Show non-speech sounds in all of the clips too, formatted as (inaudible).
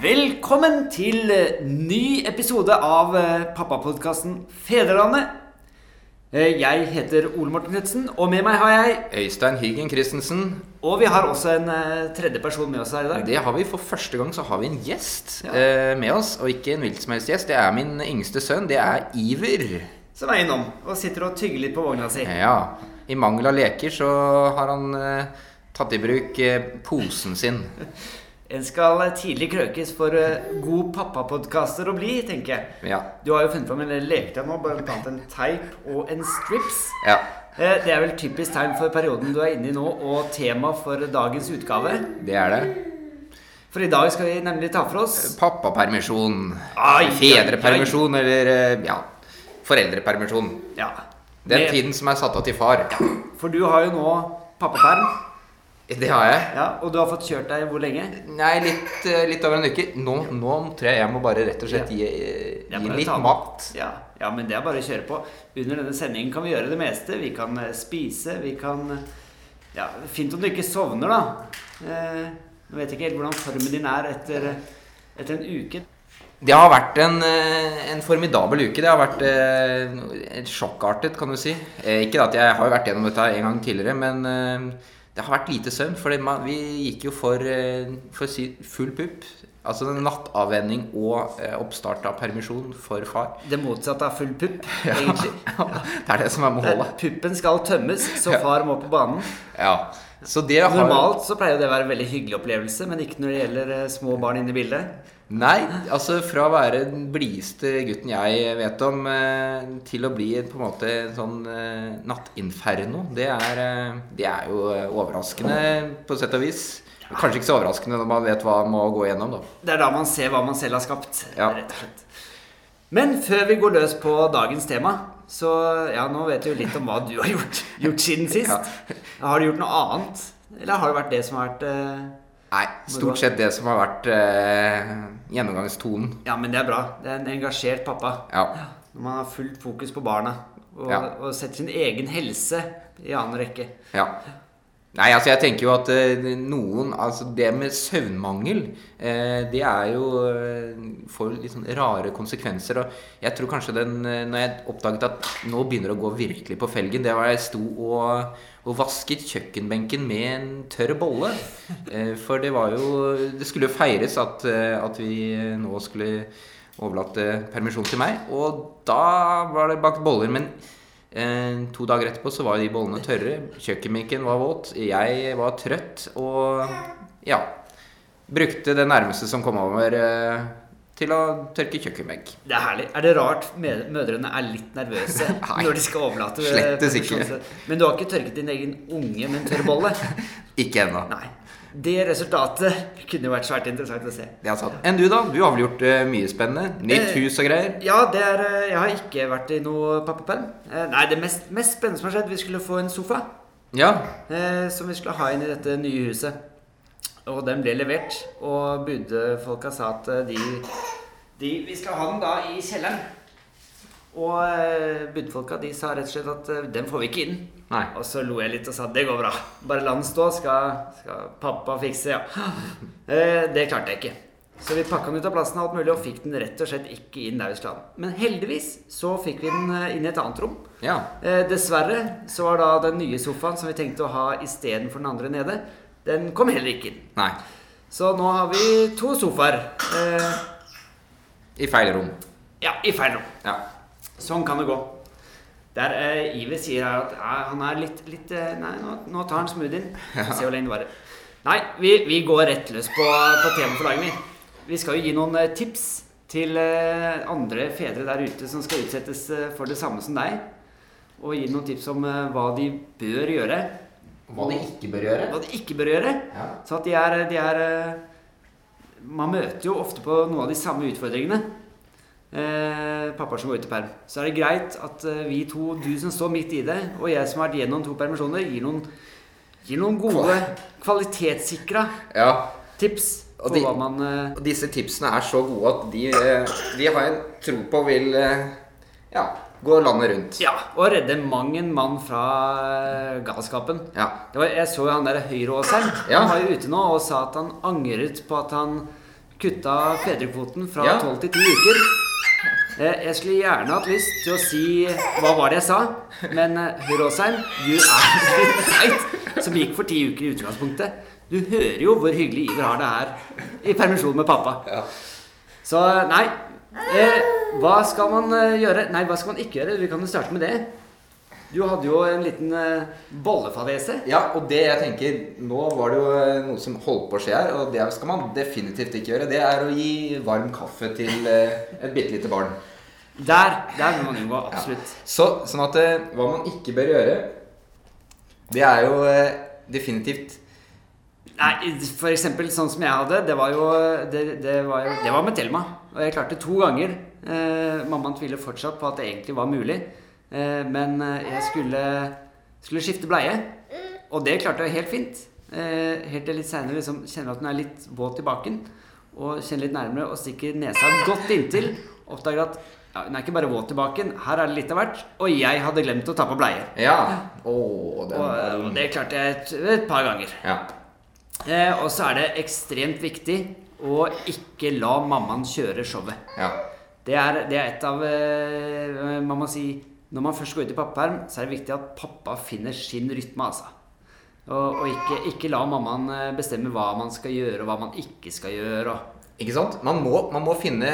Velkommen til eh, ny episode av eh, pappapodkasten Fedrelandet. Eh, Jeg heter Ole Morten Knutsen, og med meg har jeg Øystein Hyggen Christensen. Og vi har også en tredje person med oss her i dag. Det har vi For første gang så har vi en gjest Ja. eh, med oss. Og ikke en hvilken som helst gjest. Det er min yngste sønn. Det er Iver. Som er innom og sitter og tygger litt på vogna si. Ja. I mangel av leker så har han eh, tatt i bruk eh, posen sin. (laughs) En skal eh, tidlig krøkes for eh, god pappapodkaster å bli, tenker jeg. Ja. Du har jo funnet fram en leketøy nå, blant annet en teip og en strips. ja. Eh, Det er vel typisk tegn for perioden du er inne i nå, og tema for dagens utgave. Det er det. For i dag skal vi nemlig ta for oss Pappapermisjon. Ai, Fedrepermisjon eller eh, ja, foreldrepermisjon. Ja. Den tiden som er satt av til far. For du har jo nå pappaperm. Det har jeg. Ja, og du har fått kjørt deg hvor lenge? Nei, litt, eh, litt over en uke. Nå, nå tror jeg jeg må bare rett og slett gi, er gi litt mat. Ja, ja, men det er bare å kjøre på. Under denne sendingen kan vi gjøre det meste. Vi kan eh, spise, vi kan eh, Ja, fint om du ikke sovner, da. Eh, Nå vet jeg ikke helt hvordan formen din er etter, etter en uke. Det har vært en, eh, en formidabel uke. Det har vært eh, sjokkartet, kan du si. Eh, Ikke at jeg har vært gjennom dette en gang tidligere, men eh, det har vært lite søvn. For vi gikk jo for, eh, for full pupp. Altså en nattavvenning og eh, oppstart av permisjon for far. Det motsatte av full pupp, (laughs) egentlig. (laughs) Det er det som er målet. Puppen skal tømmes, så far må på banen. Ja. Så det har Normalt så pleier det å være en veldig hyggelig opplevelse, men ikke når det gjelder eh, små barn inne i bildet. Nei, altså fra å være den blideste gutten jeg vet om, eh, til å bli på en måte en sånn nattinferno, det er, det er jo overraskende på sett og vis. Kanskje ikke så overraskende når man vet hva man må gå gjennom, da. Det er da man ser hva man selv har skapt. Ja. rett og slett. Men før vi går løs på dagens tema, så ja, nå vet du jo litt om hva du har gjort, gjort siden (laughs) sist. Har du gjort noe annet? Eller har det vært det som har vært eh, Nei, stort sett det som har vært eh, gjennomgangstonen. Ja, men det er bra. Det er en engasjert pappa. Ja. Når man har fullt fokus på barna. Og, Ja. og setter sin egen helse i annen rekke. Ja. Nei, altså jeg tenker jo at eh, noen Altså det med søvnmangel, eh, det er jo eh, Får litt sånn rare konsekvenser. Og jeg tror kanskje den Når jeg oppdaget at nå begynner det å gå virkelig på felgen, det var jeg sto og, og vasket kjøkkenbenken med en tørr bolle. For det var jo Det skulle jo feires at, at vi nå skulle overlate permisjon til meg. Og da var det bakt boller. Men Eh, to dager etterpå så var de bollene tørre. Kjøkkenbenken var våt. Jeg var trøtt og ja. Brukte det nærmeste som kom over eh, til å tørke kjøkkenbenk. Det er herlig. Er det rart mødrene er litt nervøse (laughs) når de skal overlate slettes ikke. Men du har ikke tørket din egen unge med en tørr bolle? (laughs) Ikke ennå. Det resultatet kunne jo vært svært interessant å se. Det er sant. Enn du, da? Du har vel gjort eh, mye spennende? Nytt Eh, hus og greier? Ja, det er eh, Jeg har ikke vært i noe pappapenn. Nei, det mest, mest spennende som har skjedd Vi skulle få en sofa Ja. som vi skulle ha inn i dette nye huset. Og den ble levert, og budfolka sa at de, de Vi skal ha den da i kjelleren. Og budfolka de sa rett og slett at den får vi ikke inn. Nei. Og så lo jeg litt og sa det går bra. Bare la den stå, skal, skal pappa fikse, ja. (laughs) Eh, det klarte jeg ikke. Så vi pakka den ut av plassen alt mulig, og fikk den rett og slett ikke inn der vi skulle ha den. Men heldigvis så fikk vi den eh, inn i et annet rom. Ja. Eh, dessverre så var da den nye sofaen som vi tenkte å ha istedenfor den andre nede, den kom heller ikke inn. Nei. Så nå har vi to sofaer. Eh, I feil rom. ja, i feil rom. Ja. Sånn kan det gå. Der eh, Iver sier at ja, han er litt, litt eh, Nei, nå, nå tar han smoothien. Se hvor lenge det varer. Nei, vi, vi går rett løs på, på temaet for dagen, vi. Vi skal jo gi noen eh, tips til eh, andre fedre der ute som skal utsettes eh, for det samme som deg. Og gi noen tips om eh, hva de bør gjøre. Hva de ikke bør gjøre? Hva de ikke bør gjøre. Ja. Så at de er, de er eh, Man møter jo ofte på noen av de samme utfordringene. Eh, pappa som går ut i perm. Så er det greit at eh, vi to, du som står midt i det, og jeg som har vært gjennom to permisjoner, gir noen, gir noen gode, kvalitetssikra ja. tips Og de- man eh, Og disse tipsene er så gode at de, eh, de har jeg tro på vil eh, ja, gå landet rundt. Ja, og redde mang en mann fra galskapen. Ja. Det var, jeg så jo han der Høyreåseren. Ja. Han var jo ute nå og sa at han angret på at han kutta fedrekvoten fra Ja. 12 til 10 uker. Eh, Jeg skulle gjerne hatt lyst til å si hva var det jeg sa, men hør Råsheim, du er (laughs) litt teit som gikk for ti uker i utgangspunktet. Du hører jo hvor hyggelig Iver har det her i permisjon med pappa. Ja. Så nei. Eh, hva skal man eh, gjøre? Nei, hva skal man ikke gjøre? Vi kan jo starte med det. Du hadde jo en liten eh, bollefadese. Ja, og det jeg tenker Nå var det jo eh, noe som holdt på å skje her, og det skal man definitivt ikke gjøre. Det er å gi varm kaffe til eh, et bitte lite barn. Der, der må man unngå, absolutt. Så, sånn at hva man ikke bør gjøre, det er jo definitivt Nei, for eksempel sånn som jeg hadde, det var jo Det, det, var, jo, det var med Thelma. Og jeg klarte to ganger. Eh, mammaen tviler fortsatt på at det egentlig var mulig. Eh, men eh, jeg skulle, skulle skifte bleie, og det klarte jeg helt fint. Eh, helt til litt seinere liksom, kjenner at den er litt våt i baken. Og kjenner litt nærmere og stikker nesa godt inntil. Oppdager at ja, hun er ikke bare våt i baken, her er det litt av hvert. Og jeg hadde glemt å ta på bleie. Ja. Oh, den Og, og det klarte jeg et, et par ganger. Ja. Eh, og så er det ekstremt viktig å ikke la mammaen kjøre showet. ja. Det er, det er et av eh, Man må si Når man først går ut i pappaperm, så er det viktig at pappa finner sin rytme, altså. Og, og ikke, ikke la mammaen eh, bestemme hva man skal gjøre, og hva man ikke skal gjøre. Ikke sant? Man må, man må finne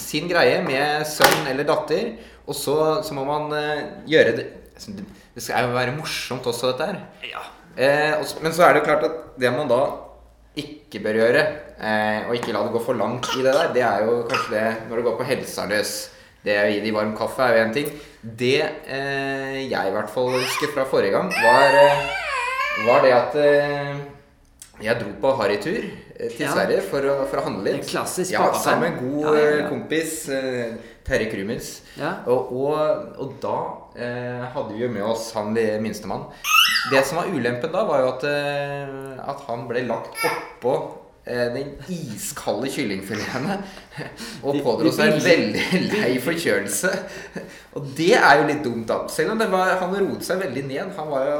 sin greie med sønn eller datter, og så, så må man eh, gjøre det altså, det- Det skal jo være morsomt også, dette her. ja. Eh, men så er det jo klart at det man da ikke bør gjøre, eh, og ikke la det gå for langt i det der, det er jo kanskje det når det går på helsa løs. Det å gi de varm kaffe er jo én ting. Det eh, jeg i hvert fall husker fra forrige gang, var, eh, var det at eh, jeg dro på harrytur eh, til Ja. Sverige for å, for å handle litt. En klassisk ja. Sammen med en god Ja, ja, ja. eh, kompis, eh, Terje Krumins. Ja. Og, og, og da eh, hadde vi jo med oss han minstemann. Det som var ulempen da, var jo at, eh, at han ble lagt oppå eh, den iskalde kyllingfiletene (laughs) og pådro seg en veldig lei forkjølelse. (laughs) Og det er jo litt dumt, da. Selv om var, han roet seg veldig ned. Han var jo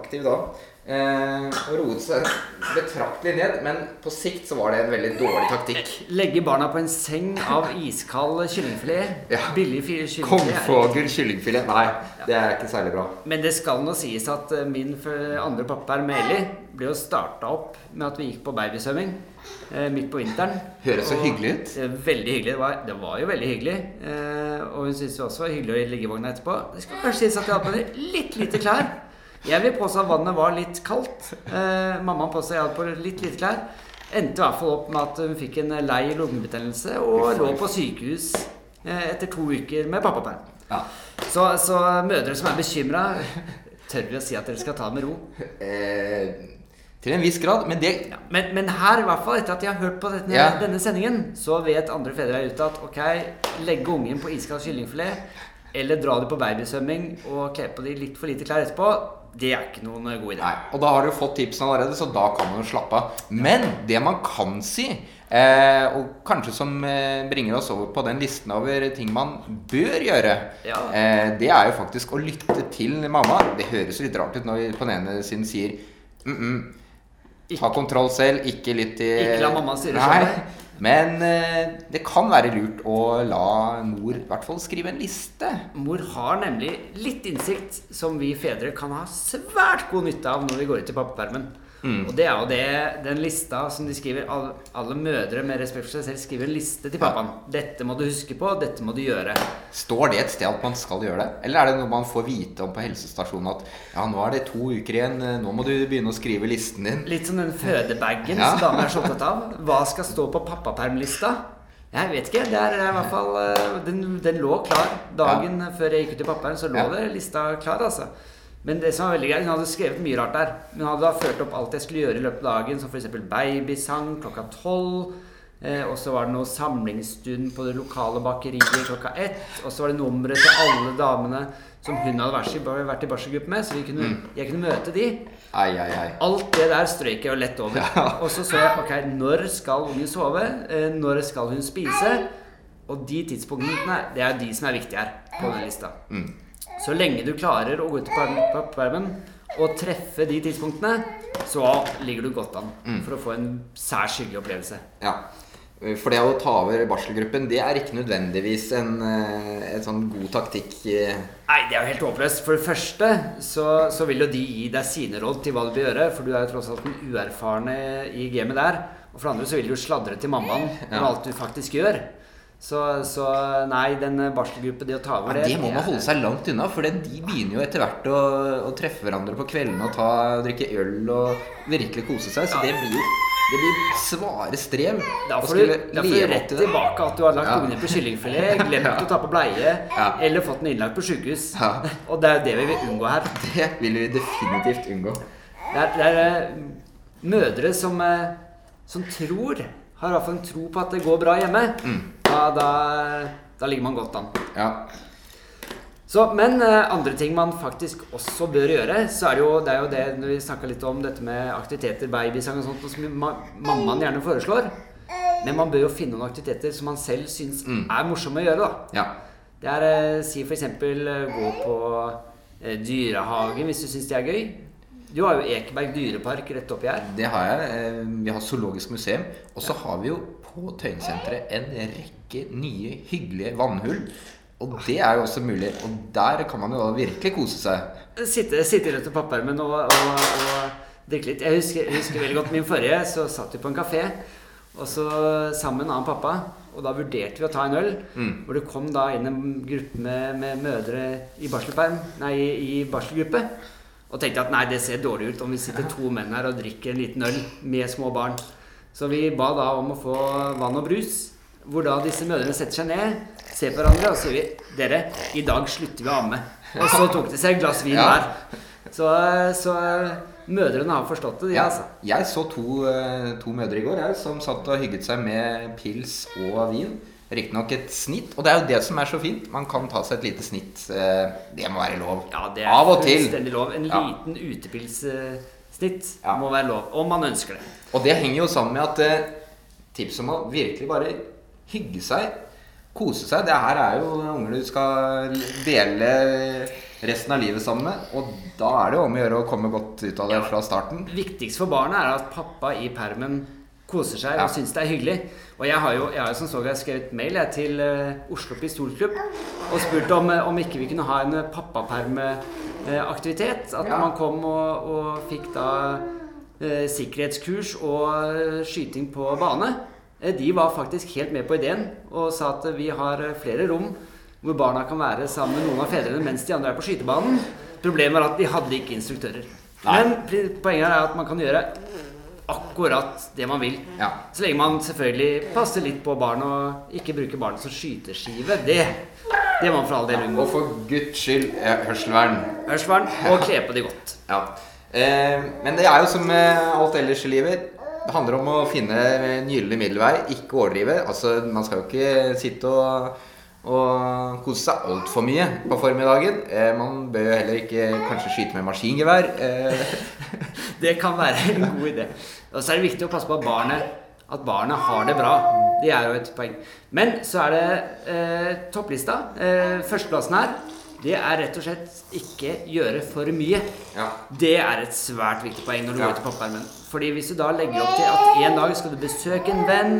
aktiv da. Eh, og roet seg betraktelig ned, men på sikt så var det en veldig dårlig taktikk. Legge barna på en seng av iskald kyllingfilet. Ja. Billig kyllingfilet. er kyllingfilet. Nei, det er ikke særlig bra. Men det skal nå sies at eh, min andre pappa, med Eli ble jo starta opp med at vi gikk på babysvømming eh, midt på vinteren. Høres så hyggelig ut. Veldig hyggelig. Det var, det var jo veldig hyggelig. Eh, og hun syntes jo også det var hyggelig å ligge i vogna etterpå. Det skal kanskje sies at jeg hadde på meg litt lite klær. Jeg vil påstå at vannet var litt kaldt. Eh, mammaen påstår jeg hadde på litt lite klær. Endte i hvert fall opp med at hun fikk en lei lungebetennelse og lå på sykehus eh, etter to uker med pappaperm. Ja. Så, så mødre som er bekymra, tør vi å si at dere skal ta det med ro. Eh, til en viss grad, men det Ja, men, men her, i hvert fall etter at de har hørt på denne, Ja. denne sendingen, så vet andre fedre her ute at ok, legge ungen på iskald kyllingfilet, eller dra dem på babysvømming og kle på de litt for lite klær etterpå, det er ikke noen god idé. Nei, og da har du fått tipsene allerede, så da kan man jo slappe av. Men det man kan si, eh, og kanskje som eh, bringer oss over på den listen over ting man bør gjøre, Ja. eh, det er jo faktisk å lytte til mamma. Det høres litt rart ut når vi på den ene siden sier mm -mm, ta kontroll selv, ikke litt i Ikke la mamma styre sjøl. Men eh, det kan være lurt å la mor i hvert fall skrive en liste. Mor har nemlig litt innsikt som vi fedre kan ha svært god nytte av når vi går ut i pappapermen. Mm. Og det er jo det, den lista som de skriver alle, alle mødre med respekt for seg selv skriver en liste til pappaen. Dette må du huske på, dette må du gjøre. Står det et sted at man skal gjøre det? Eller er det noe man får vite om på helsestasjonen at ja, nå er det to uker igjen, eh, nå må du begynne å skrive listen din? Litt som den fødebagen Ja. som damer er så opptatt av. (laughs) Hva skal stå på pappapermlista? Jeg vet ikke. Det er i hvert fall eh, Den, den lå klar dagen før jeg gikk ut i pappaperm. Så lå Ja. det lista klar, altså. Men det som var veldig greit, hun hadde skrevet mye rart der. Men hun hadde da ført opp alt jeg skulle gjøre i løpet av dagen, som f.eks. babysang klokka tolv. Eh, og så var det noe samlingsstund på det lokale bakeriet klokka ett. Og så var det nummeret til alle damene som hun hadde vært i, vært i barselgruppe med, så vi kunne, jeg kunne møte de. Ai, ai, ai. Alt det der strøyk jeg jo lett over. Ja. Og så så jeg ok, når skal ungen sove? Eh, Når skal hun spise? Og de tidspunktene, det er de som er viktige her på den lista. Mm. Så lenge du klarer å gå ut på permen og treffe de tidspunktene, så ligger du godt an Mm. for å få en særs hyggelig opplevelse. Ja. For det å ta over barselgruppen, det er ikke nødvendigvis en, eh, en sånn god taktikk. eh. Nei, det er jo helt håpløst. For det første så, så vil jo de gi deg sine råd til hva du bør gjøre, for du er jo tross alt den uerfarne i gamet der. Og for det andre så vil du sladre til mammaen om Ja. alt du faktisk gjør. Så, så nei, den barselgruppen, det å ta over Ja, det må man holde seg langt unna, for det- de begynner jo etter hvert å, å treffe hverandre på kveldene og ta, drikke øl og virkelig kose seg. Så det blir jo det blir svare strev. Da får du, da får du rett til tilbake at du har lagt Ja. ungene på kyllingfilet, glemt (laughs) å ta på bleie, Ja. eller fått den innlagt på sjukehus. Ja. Og det er jo det vi vil unngå her. (laughs) Det vil vi definitivt unngå. Det er, det er eh, mødre som, eh, som tror Har iallfall en tro på at det går bra hjemme. Mm. Da, da, da ligger man godt an. Ja. Så, men eh, andre ting man faktisk også bør gjøre, så er det jo det, er jo det når vi snakka litt om dette med aktiviteter, babysang og sånt, som ma mammaen gjerne foreslår. Men man bør jo finne noen aktiviteter som man selv syns Mm. er morsomme å gjøre. da. ja. Det er eh, si f.eks. gå på eh, dyrehagen hvis du syns det er gøy. Du har jo Ekeberg dyrepark rett oppi her. Det har jeg. Eh, Vi har Zoologisk museum. Og så har vi jo på Tøyensenteret en rekke nye, hyggelige vannhull. Og det er jo også mulig. Og der kan man jo virkelig kose seg. Sitte, sitte rett på pappermen og, og, og drikke litt. Jeg husker, jeg husker veldig godt min forrige, så satt vi på en kafé. Og så sammen med en annen pappa. Og da vurderte vi å ta en øl. Mm. Hvor det kom da inn en gruppe med, med mødre i barselperm, nei, i barselgruppe. Og tenkte at nei, det ser dårlig ut om vi sitter to menn her og drikker en liten øl med små barn. Så vi ba da om å få vann og brus. Hvor da disse mødrene setter seg ned, ser på hverandre og sier vi, dere, i dag slutter vi å amme. Og så tok de seg et glass vin Ja. Så, så mødrene har forstått det, de, Ja, altså. jeg så to, eh, to mødre i går jeg, som satt og hygget seg med pils og vin. Riktignok et snitt. Og det er jo det som er så fint. Man kan ta seg et lite snitt. eh, Det må være lov. Ja, det er Av og til. lov. En liten Ja. liten utepilssnitt Ja. må være lov, om man ønsker det. Og det henger jo sammen med at eh, tipset om å virkelig bare hygge seg, kose seg Det her er jo unger du skal dele resten av livet sammen med. Og da er det jo om å gjøre å komme godt ut av det fra starten. viktigst for barnet er at pappa i permen koser seg Ja. og syns det er hyggelig. Og jeg har jo, jeg har jo som så jeg skrevet mail jeg, til uh, Oslo Pistolklubb og spurt om, eh, om ikke vi kunne ha en eh, pappapermeaktivitet. At Ja. man kom og, og fikk da uh, sikkerhetskurs og skyting på bane. De var faktisk helt med på ideen og sa at vi har flere rom hvor barna kan være sammen med noen av fedrene mens de andre er på skytebanen. Problemet var at de hadde ikke instruktører. Nei. Men poenget er at man kan gjøre akkurat det man vil. Ja. Så lenge man selvfølgelig passer litt på barn og ikke bruker barn som skyteskive. Det, det må man for all del unngå. Og for guds skyld hørselvern. hørselvern. Og kle på de godt. Ja. Eh, men det er jo som med alt ellers i livet. Det handler om å finne en gyllen middelvei, ikke overdrive. Altså, man skal jo ikke sitte og, og kose seg altfor mye på formiddagen. Eh, man bør jo heller ikke kanskje skyte med maskingevær. Eh, (laughs) Det kan være (laughs) en god idé. Og så er det viktig å passe på at barnet, at barnet har det bra. Det er jo et poeng. Men så er det eh, topplista. Eh, førsteplassen her, det er rett og slett ikke gjøre for mye. ja. Det er et svært viktig poeng når du Ja. går til pappapermen. Fordi hvis du da legger opp til at en dag skal du besøke en venn,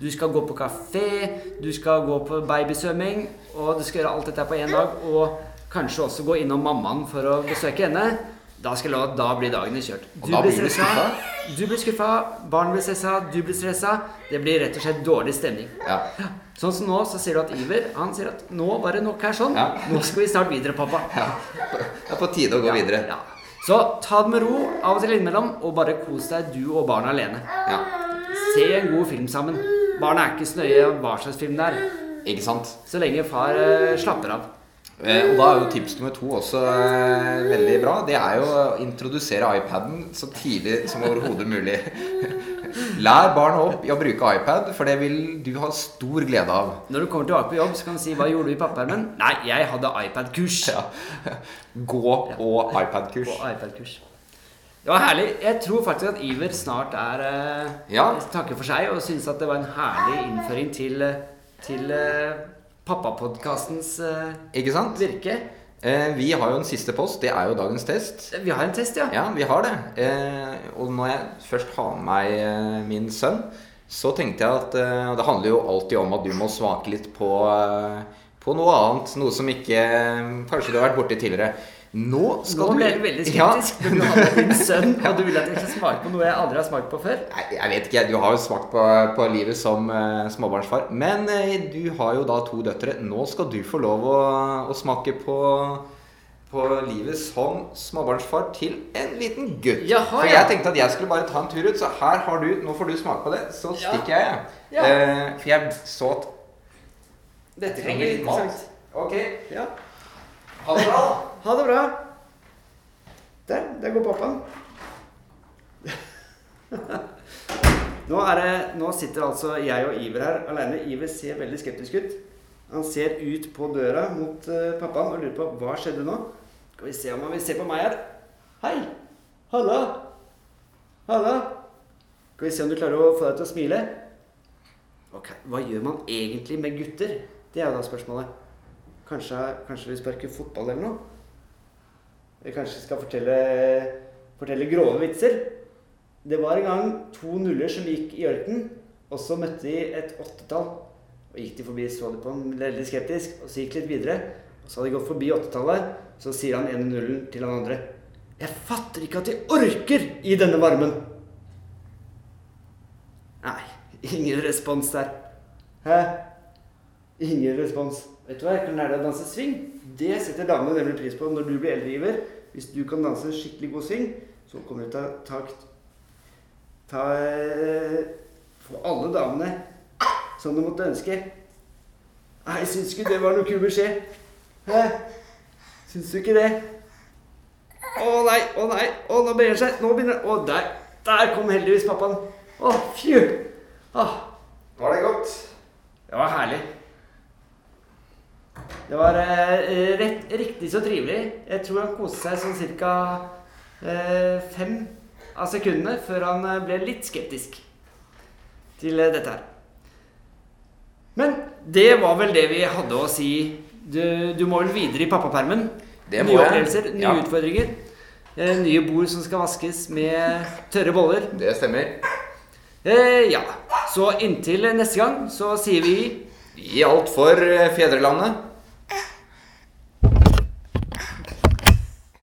du skal gå på kafé, du skal gå på babysvømming, og du skal gjøre alt dette på én dag, og kanskje også gå innom mammaen for å besøke henne, da skal jeg love at da blir dagene kjørt. Og da blir du? Du blir skuffa, barn blir stressa, du blir stressa. Det blir rett og slett dårlig stemning. ja. Sånn som nå, så ser du at Iver han sier at nå var det nok her sånn. Ja. Nå skal vi snart videre, pappa. ja. Det er på tide å gå videre. Ja. Så ta det med ro av og til innimellom, og bare kos deg du og barna alene. Ja. Se en god film sammen. Barna er ikke så nøye hva slags film det er, Ikke sant? så lenge far eh, slapper av. Eh, og da er jo tips nummer to også eh, veldig bra. Det er jo å introdusere iPaden så tidlig som overhodet mulig. (laughs) Lær barna opp i å bruke iPad, for det vil du ha stor glede av. Når du kommer tilbake på jobb, så kan du si 'Hva gjorde du i pappapermen?' 'Nei, jeg hadde iPad-kurs'. Ja. (laughs) Gå på iPad-kurs. På iPad-kurs. Det var herlig. Jeg tror faktisk at Iver snart er eh, Ja. takker for seg og syns at det var en herlig innføring til, eh, til eh, pappapodkastens uh, Ikke sant? virke. Eh, vi har jo en siste post. Det er jo dagens test. Vi har en test, ja. Ja, vi har det. Eh, og når jeg først har med meg eh, min sønn så tenkte jeg at eh, Det handler jo alltid om at du må smake litt på, eh, på noe annet. Noe som ikke Kanskje du har vært borti tidligere. Nå skal Nå ble du veldig Ja. skeptisk. Du hadde din sønn, og du vil at jeg skal smake på noe jeg aldri har smakt på før. Nei, jeg vet ikke. Du har jo smakt på, på livet som uh, småbarnsfar. Men uh, du har jo da to døtre. Nå skal du få lov å, å smake på, på livet som småbarnsfar til en liten gutt. Jaha, For ja. jeg tenkte at jeg skulle bare ta en tur ut, så her har du Nå får du smake på det. Så stikker jeg, jeg. Ja. Eh, for jeg så at Dette trenger litt mat. Ok. Ja. Ha det bra. Ha det bra. Der, der går pappaen. (laughs) Nå, det, nå sitter altså jeg og Iver her alene. Iver ser veldig skeptisk ut. Han ser ut på døra mot eh, pappaen og lurer på hva skjedde nå. Skal vi se om han vil se på meg her. Hei! Halla! Halla! Skal vi se om du klarer å få deg til å smile? Ok, Hva gjør man egentlig med gutter? Det er jo da spørsmålet. Kanskje, kanskje vi sparker fotball eller noe? Eller kanskje skal fortelle, fortelle grove vitser? Det var en gang to nuller som gikk i ørkenen, og så møtte de et åttetall. Og gikk de forbi, så de på ham veldig skeptisk, og så gikk de litt videre. Og så hadde de gått forbi åttetallet, så sier han ene nullen til han andre. Jeg fatter ikke at de orker i denne varmen. Nei, ingen respons der. Hæ? Ingen respons. Vet du hva, jeg kan lære deg å danse swing. Det setter damene nemlig pris på når du blir eldre, Iver. Hvis du kan danse skikkelig god swing, så kommer du til å ta, ta eh, Få alle damene som du måtte ønske. Nei, syns ikke det var noe kul beskjed. Hæ? Syns du ikke det? Å nei, å nei, å nå brer det seg. Nå begynner det Å, der. Der kom heldigvis pappaen. Å, fju. Å. Var det godt? det var herlig. Det var eh, rett, riktig så trivelig. Jeg tror han koste seg sånn cirka eh, fem av sekundene før han eh, ble litt skeptisk til eh, dette her. Men det var vel det vi hadde å si. Du, du må vel videre i pappapermen? Nye opplevelser, nye Ja. utfordringer. Eh, nye bord som skal vaskes med tørre boller. Det stemmer. Eh, ja. Så inntil neste gang så sier vi I alt for eh, fedrelandet.